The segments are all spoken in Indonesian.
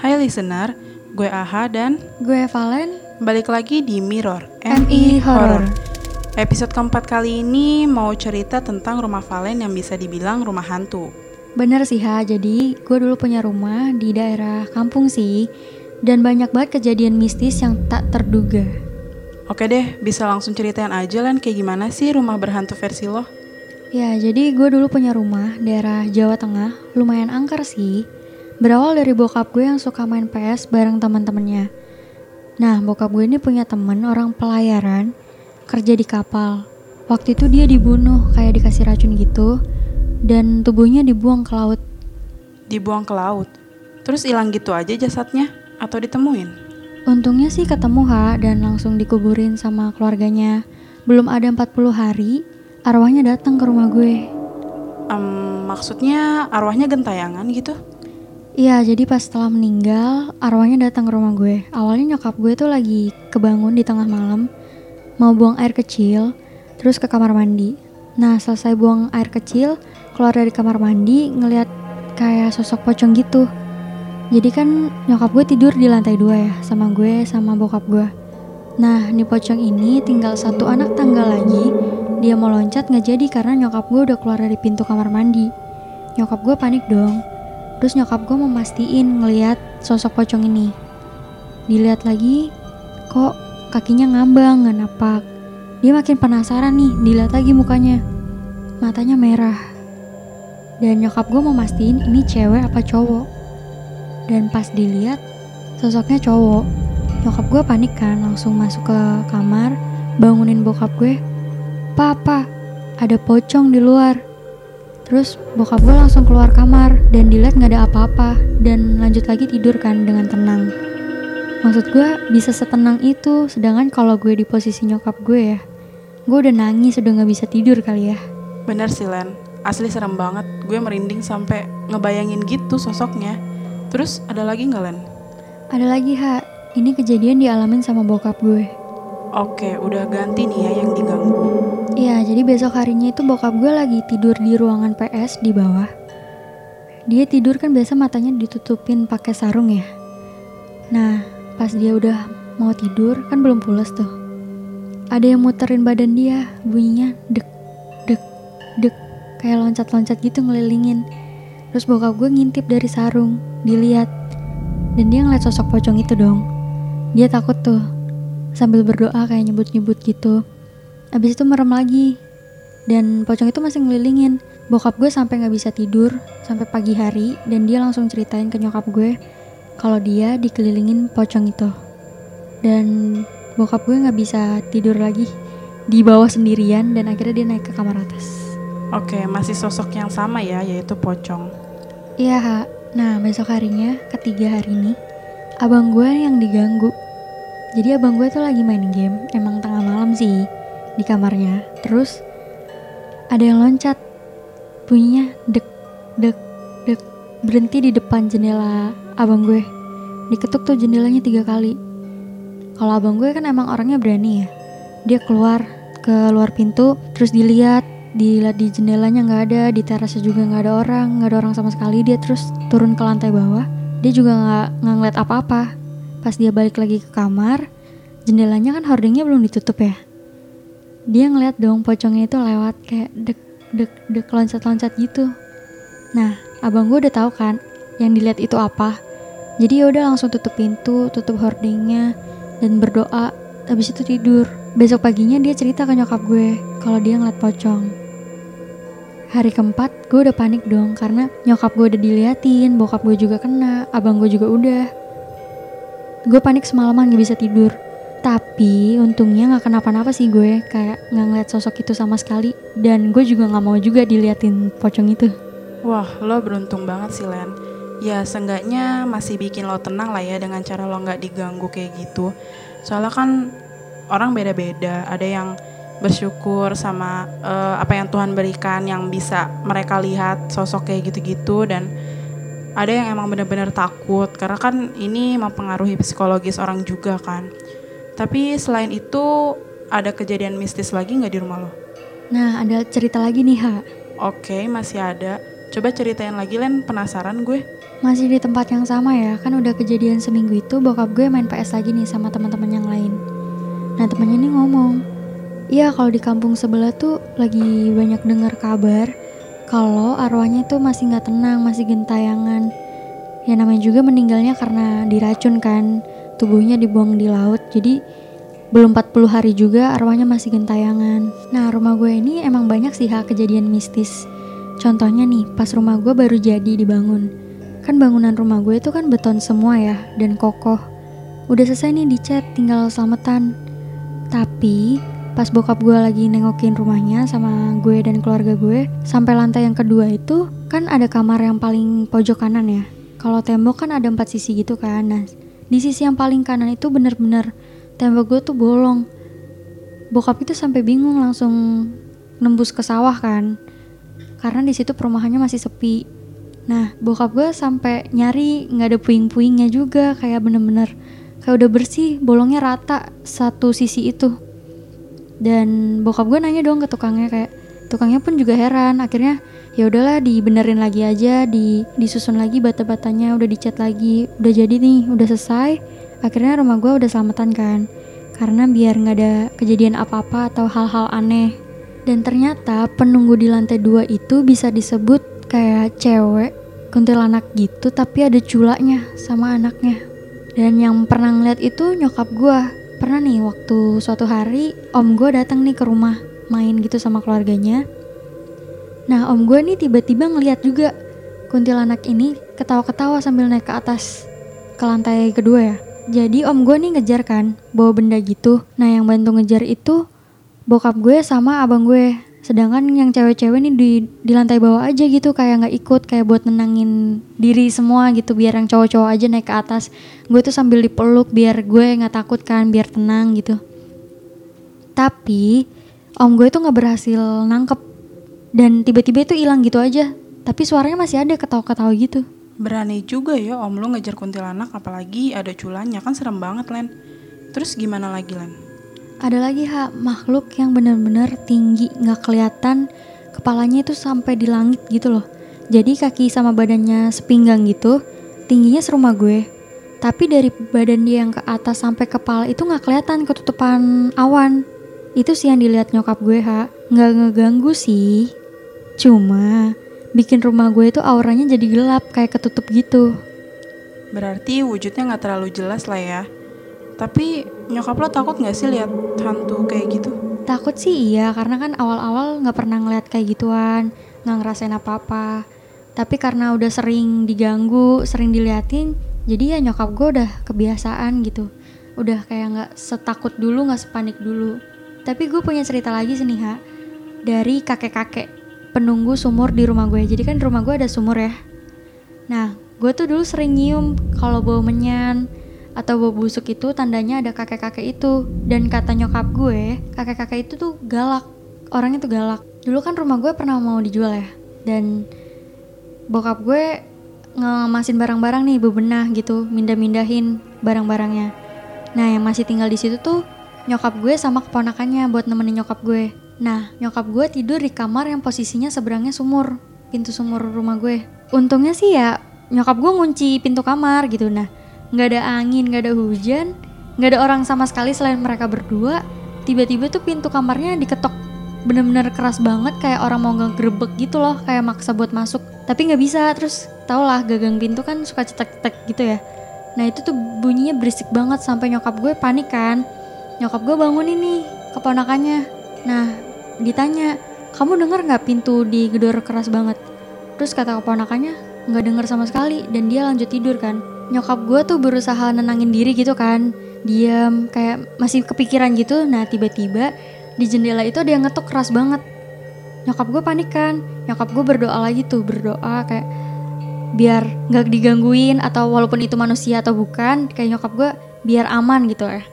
Hai listener, gue Aha dan Gue Valen, balik lagi di Mirror MI Horror. Episode keempat kali ini mau cerita tentang rumah Valen yang bisa dibilang rumah hantu. Bener sih Ha, jadi gue dulu punya rumah di daerah kampung sih Dan banyak banget kejadian mistis yang tak terduga Oke deh, bisa langsung ceritain aja Len kayak gimana sih rumah berhantu versi lo? Ya jadi gue dulu punya rumah daerah Jawa Tengah Lumayan angker sih Berawal dari bokap gue yang suka main PS bareng teman-temannya Nah bokap gue ini punya temen orang pelayaran Kerja di kapal Waktu itu dia dibunuh kayak dikasih racun gitu Dan tubuhnya dibuang ke laut Dibuang ke laut. Terus hilang gitu aja jasadnya? Atau ditemuin? Untungnya sih ketemu Ha dan langsung dikuburin sama keluarganya. Belum ada 40 hari, arwahnya datang ke rumah gue. Em, maksudnya arwahnya gentayangan gitu? Iya, jadi pas setelah meninggal, arwahnya datang ke rumah gue. Awalnya nyokap gue tuh lagi kebangun di tengah malam, mau buang air kecil, terus ke kamar mandi. Nah, selesai buang air kecil, keluar dari kamar mandi, ngeliat kayak sosok pocong gitu. Jadi kan nyokap gue tidur di lantai dua ya, sama gue sama bokap gue. Nah, nih pocong ini tinggal satu anak tangga lagi. Dia mau loncat nggak jadi karena nyokap gue udah keluar dari pintu kamar mandi. Nyokap gue panik dong. Terus nyokap gue memastiin ngeliat sosok pocong ini. Dilihat lagi, kok kakinya ngambang nggak napak. Dia makin penasaran nih, dilihat lagi mukanya. Matanya merah. Dan nyokap gue memastiin ini cewek apa cowok. Dan pas dilihat, sosoknya cowok. Nyokap gue panik kan, langsung masuk ke kamar, bangunin bokap gue. Papa, ada pocong di luar. Terus bokap gue langsung keluar kamar dan dilihat nggak ada apa-apa dan lanjut lagi tidur kan dengan tenang. Maksud gue bisa setenang itu, sedangkan kalau gue di posisi nyokap gue ya, gue udah nangis udah nggak bisa tidur kali ya. Bener sih Len, asli serem banget. Gue merinding sampai ngebayangin gitu sosoknya. Terus ada lagi nggak Len? Ada lagi ha, ini kejadian dialamin sama bokap gue. Oke, udah ganti nih ya yang diganggu. Iya, jadi besok harinya itu bokap gue lagi tidur di ruangan PS di bawah. Dia tidur kan biasa matanya ditutupin pakai sarung ya. Nah, pas dia udah mau tidur kan belum pulas tuh. Ada yang muterin badan dia, bunyinya dek, dek, dek, kayak loncat-loncat gitu ngelilingin. Terus bokap gue ngintip dari sarung, dilihat. Dan dia ngeliat sosok pocong itu dong. Dia takut tuh, sambil berdoa kayak nyebut-nyebut gitu. Abis itu merem lagi. Dan pocong itu masih ngelilingin. Bokap gue sampai nggak bisa tidur sampai pagi hari dan dia langsung ceritain ke nyokap gue kalau dia dikelilingin pocong itu. Dan bokap gue nggak bisa tidur lagi di bawah sendirian dan akhirnya dia naik ke kamar atas. Oke, masih sosok yang sama ya, yaitu pocong. Iya. Nah, besok harinya, ketiga hari ini, abang gue yang diganggu. Jadi abang gue tuh lagi main game, emang tengah malam sih, di kamarnya. Terus, ada yang loncat. Bunyinya dek, dek, dek. Berhenti di depan jendela abang gue. Diketuk tuh jendelanya tiga kali. Kalau abang gue kan emang orangnya berani ya. Dia keluar ke luar pintu, terus dilihat dilihat di jendelanya nggak ada di terasnya juga nggak ada orang nggak ada orang sama sekali dia terus turun ke lantai bawah dia juga nggak ngeliat apa-apa pas dia balik lagi ke kamar jendelanya kan hordingnya belum ditutup ya. Dia ngeliat dong pocongnya itu lewat kayak dek dek dek loncat loncat gitu. Nah abang gue udah tahu kan yang dilihat itu apa. Jadi ya udah langsung tutup pintu tutup hordingnya dan berdoa. Habis itu tidur. Besok paginya dia cerita ke nyokap gue kalau dia ngeliat pocong. Hari keempat gue udah panik dong karena nyokap gue udah diliatin, bokap gue juga kena, abang gue juga udah. Gue panik semalaman gak bisa tidur. Tapi untungnya gak kenapa-napa sih gue kayak nggak ngeliat sosok itu sama sekali dan gue juga nggak mau juga diliatin pocong itu. Wah, lo beruntung banget sih Len. Ya, seenggaknya masih bikin lo tenang lah ya dengan cara lo nggak diganggu kayak gitu. Soalnya kan orang beda-beda. Ada yang bersyukur sama uh, apa yang Tuhan berikan yang bisa mereka lihat sosok kayak gitu-gitu dan ada yang emang benar-benar takut karena kan ini mempengaruhi psikologis orang juga kan. Tapi selain itu ada kejadian mistis lagi nggak di rumah lo? Nah ada cerita lagi nih Ha. Oke masih ada. Coba ceritain lagi Len, penasaran gue. Masih di tempat yang sama ya, kan udah kejadian seminggu itu bokap gue main PS lagi nih sama teman-teman yang lain. Nah temennya ini ngomong, iya kalau di kampung sebelah tuh lagi banyak dengar kabar kalau arwahnya tuh masih nggak tenang, masih gentayangan. Ya namanya juga meninggalnya karena diracun kan, tubuhnya dibuang di laut, jadi belum 40 hari juga arwahnya masih gentayangan. Nah rumah gue ini emang banyak sih hal kejadian mistis. Contohnya nih, pas rumah gue baru jadi dibangun. Kan bangunan rumah gue itu kan beton semua ya, dan kokoh. Udah selesai nih dicat, tinggal selamatan. Tapi, pas bokap gue lagi nengokin rumahnya sama gue dan keluarga gue, sampai lantai yang kedua itu, kan ada kamar yang paling pojok kanan ya. Kalau tembok kan ada empat sisi gitu kan, nah di sisi yang paling kanan itu bener-bener tembok gue tuh bolong. Bokap itu sampai bingung langsung nembus ke sawah kan karena di situ perumahannya masih sepi. Nah, bokap gue sampai nyari nggak ada puing-puingnya juga, kayak bener-bener kayak udah bersih, bolongnya rata satu sisi itu. Dan bokap gue nanya dong ke tukangnya kayak tukangnya pun juga heran. Akhirnya ya udahlah dibenerin lagi aja, di disusun lagi bata-batanya, udah dicat lagi, udah jadi nih, udah selesai. Akhirnya rumah gue udah selamatan kan. Karena biar nggak ada kejadian apa-apa atau hal-hal aneh dan ternyata penunggu di lantai dua itu bisa disebut kayak cewek kuntilanak gitu tapi ada culaknya sama anaknya. Dan yang pernah ngeliat itu nyokap gue. Pernah nih waktu suatu hari om gue datang nih ke rumah main gitu sama keluarganya. Nah om gue nih tiba-tiba ngeliat juga kuntilanak ini ketawa-ketawa sambil naik ke atas ke lantai kedua ya. Jadi om gue nih ngejar kan bawa benda gitu. Nah yang bantu ngejar itu bokap gue sama abang gue sedangkan yang cewek-cewek nih di di lantai bawah aja gitu kayak nggak ikut kayak buat nenangin diri semua gitu biar yang cowok-cowok aja naik ke atas. Gue tuh sambil dipeluk biar gue nggak takut kan biar tenang gitu. Tapi om gue tuh nggak berhasil nangkep. Dan tiba-tiba itu hilang gitu aja. Tapi suaranya masih ada ketawa-ketawa gitu. Berani juga ya om lu ngejar kuntilanak apalagi ada culanya. Kan serem banget Len. Terus gimana lagi Len ada lagi ha makhluk yang benar-benar tinggi nggak kelihatan kepalanya itu sampai di langit gitu loh. Jadi kaki sama badannya sepinggang gitu tingginya serumah gue. Tapi dari badan dia yang ke atas sampai kepala itu nggak kelihatan ketutupan awan. Itu sih yang dilihat nyokap gue ha nggak ngeganggu sih. Cuma bikin rumah gue itu auranya jadi gelap kayak ketutup gitu. Berarti wujudnya nggak terlalu jelas lah ya. Tapi nyokap lo takut gak sih lihat hantu kayak gitu? Takut sih iya, karena kan awal-awal gak pernah ngeliat kayak gituan, gak ngerasain apa-apa. Tapi karena udah sering diganggu, sering diliatin, jadi ya nyokap gue udah kebiasaan gitu. Udah kayak gak setakut dulu, gak sepanik dulu. Tapi gue punya cerita lagi sih ha, dari kakek-kakek penunggu sumur di rumah gue. Jadi kan rumah gue ada sumur ya. Nah, gue tuh dulu sering nyium kalau bau menyan, atau bau busuk itu tandanya ada kakek-kakek itu. Dan kata nyokap gue kakek-kakek itu tuh galak. Orangnya tuh galak. Dulu kan rumah gue pernah mau dijual ya. Dan bokap gue ngemasin barang-barang nih bebenah gitu mindah-mindahin barang-barangnya. Nah yang masih tinggal di situ tuh nyokap gue sama keponakannya buat nemenin nyokap gue. Nah nyokap gue tidur di kamar yang posisinya seberangnya sumur pintu sumur rumah gue. Untungnya sih ya nyokap gue ngunci pintu kamar gitu. Nah nggak ada angin nggak ada hujan nggak ada orang sama sekali selain mereka berdua tiba-tiba tuh pintu kamarnya diketok. Bener-bener keras banget kayak orang mau ngegerebek gitu loh kayak maksa buat masuk. Tapi nggak bisa terus tau lah gagang pintu kan suka cetek-cetek gitu ya. Nah itu tuh bunyinya berisik banget sampai nyokap gue panik kan. Nyokap gue bangun ini keponakannya. Nah ditanya kamu denger nggak pintu digedor keras banget? Terus kata keponakannya nggak denger sama sekali dan dia lanjut tidur kan nyokap gue tuh berusaha nenangin diri gitu kan. Diam kayak masih kepikiran gitu. Nah tiba-tiba di jendela itu ada yang ngetuk keras banget. Nyokap gue panik kan. Nyokap gue berdoa lagi tuh berdoa kayak biar nggak digangguin atau walaupun itu manusia atau bukan kayak nyokap gue biar aman gitu ya.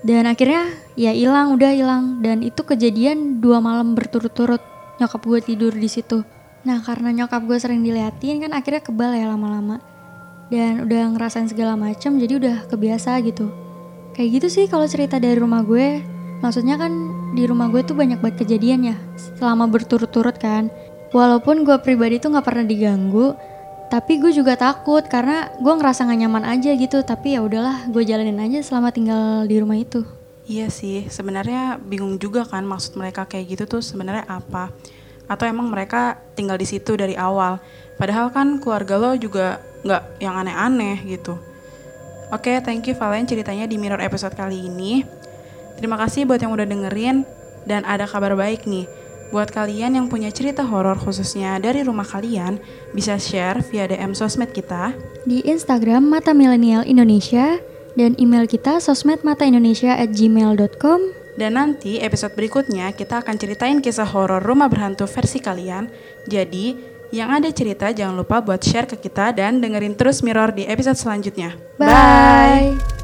Dan akhirnya ya hilang udah hilang. Dan itu kejadian dua malam berturut-turut nyokap gue tidur di situ. Nah karena nyokap gue sering diliatin kan akhirnya kebal ya lama-lama dan udah ngerasain segala macam jadi udah kebiasa gitu. Kayak gitu sih kalau cerita dari rumah gue. Maksudnya kan di rumah gue tuh banyak banget kejadian ya selama berturut-turut kan. Walaupun gue pribadi tuh nggak pernah diganggu tapi gue juga takut karena gue ngerasa gak nyaman aja gitu. Tapi ya udahlah gue jalanin aja selama tinggal di rumah itu. Iya sih, sebenarnya bingung juga kan maksud mereka kayak gitu tuh sebenarnya apa? Atau emang mereka tinggal di situ dari awal? Padahal kan keluarga lo juga nggak yang aneh-aneh gitu. Oke, thank you Valen ceritanya di Mirror episode kali ini. Terima kasih buat yang udah dengerin dan ada kabar baik nih. Buat kalian yang punya cerita horor khususnya dari rumah kalian, bisa share via DM sosmed kita di Instagram Mata Milenial Indonesia dan email kita sosmedmataindonesia at gmail.com Dan nanti episode berikutnya kita akan ceritain kisah horor rumah berhantu versi kalian. Jadi, yang ada cerita jangan lupa buat share ke kita dan dengerin terus Mirror di episode selanjutnya. Bye.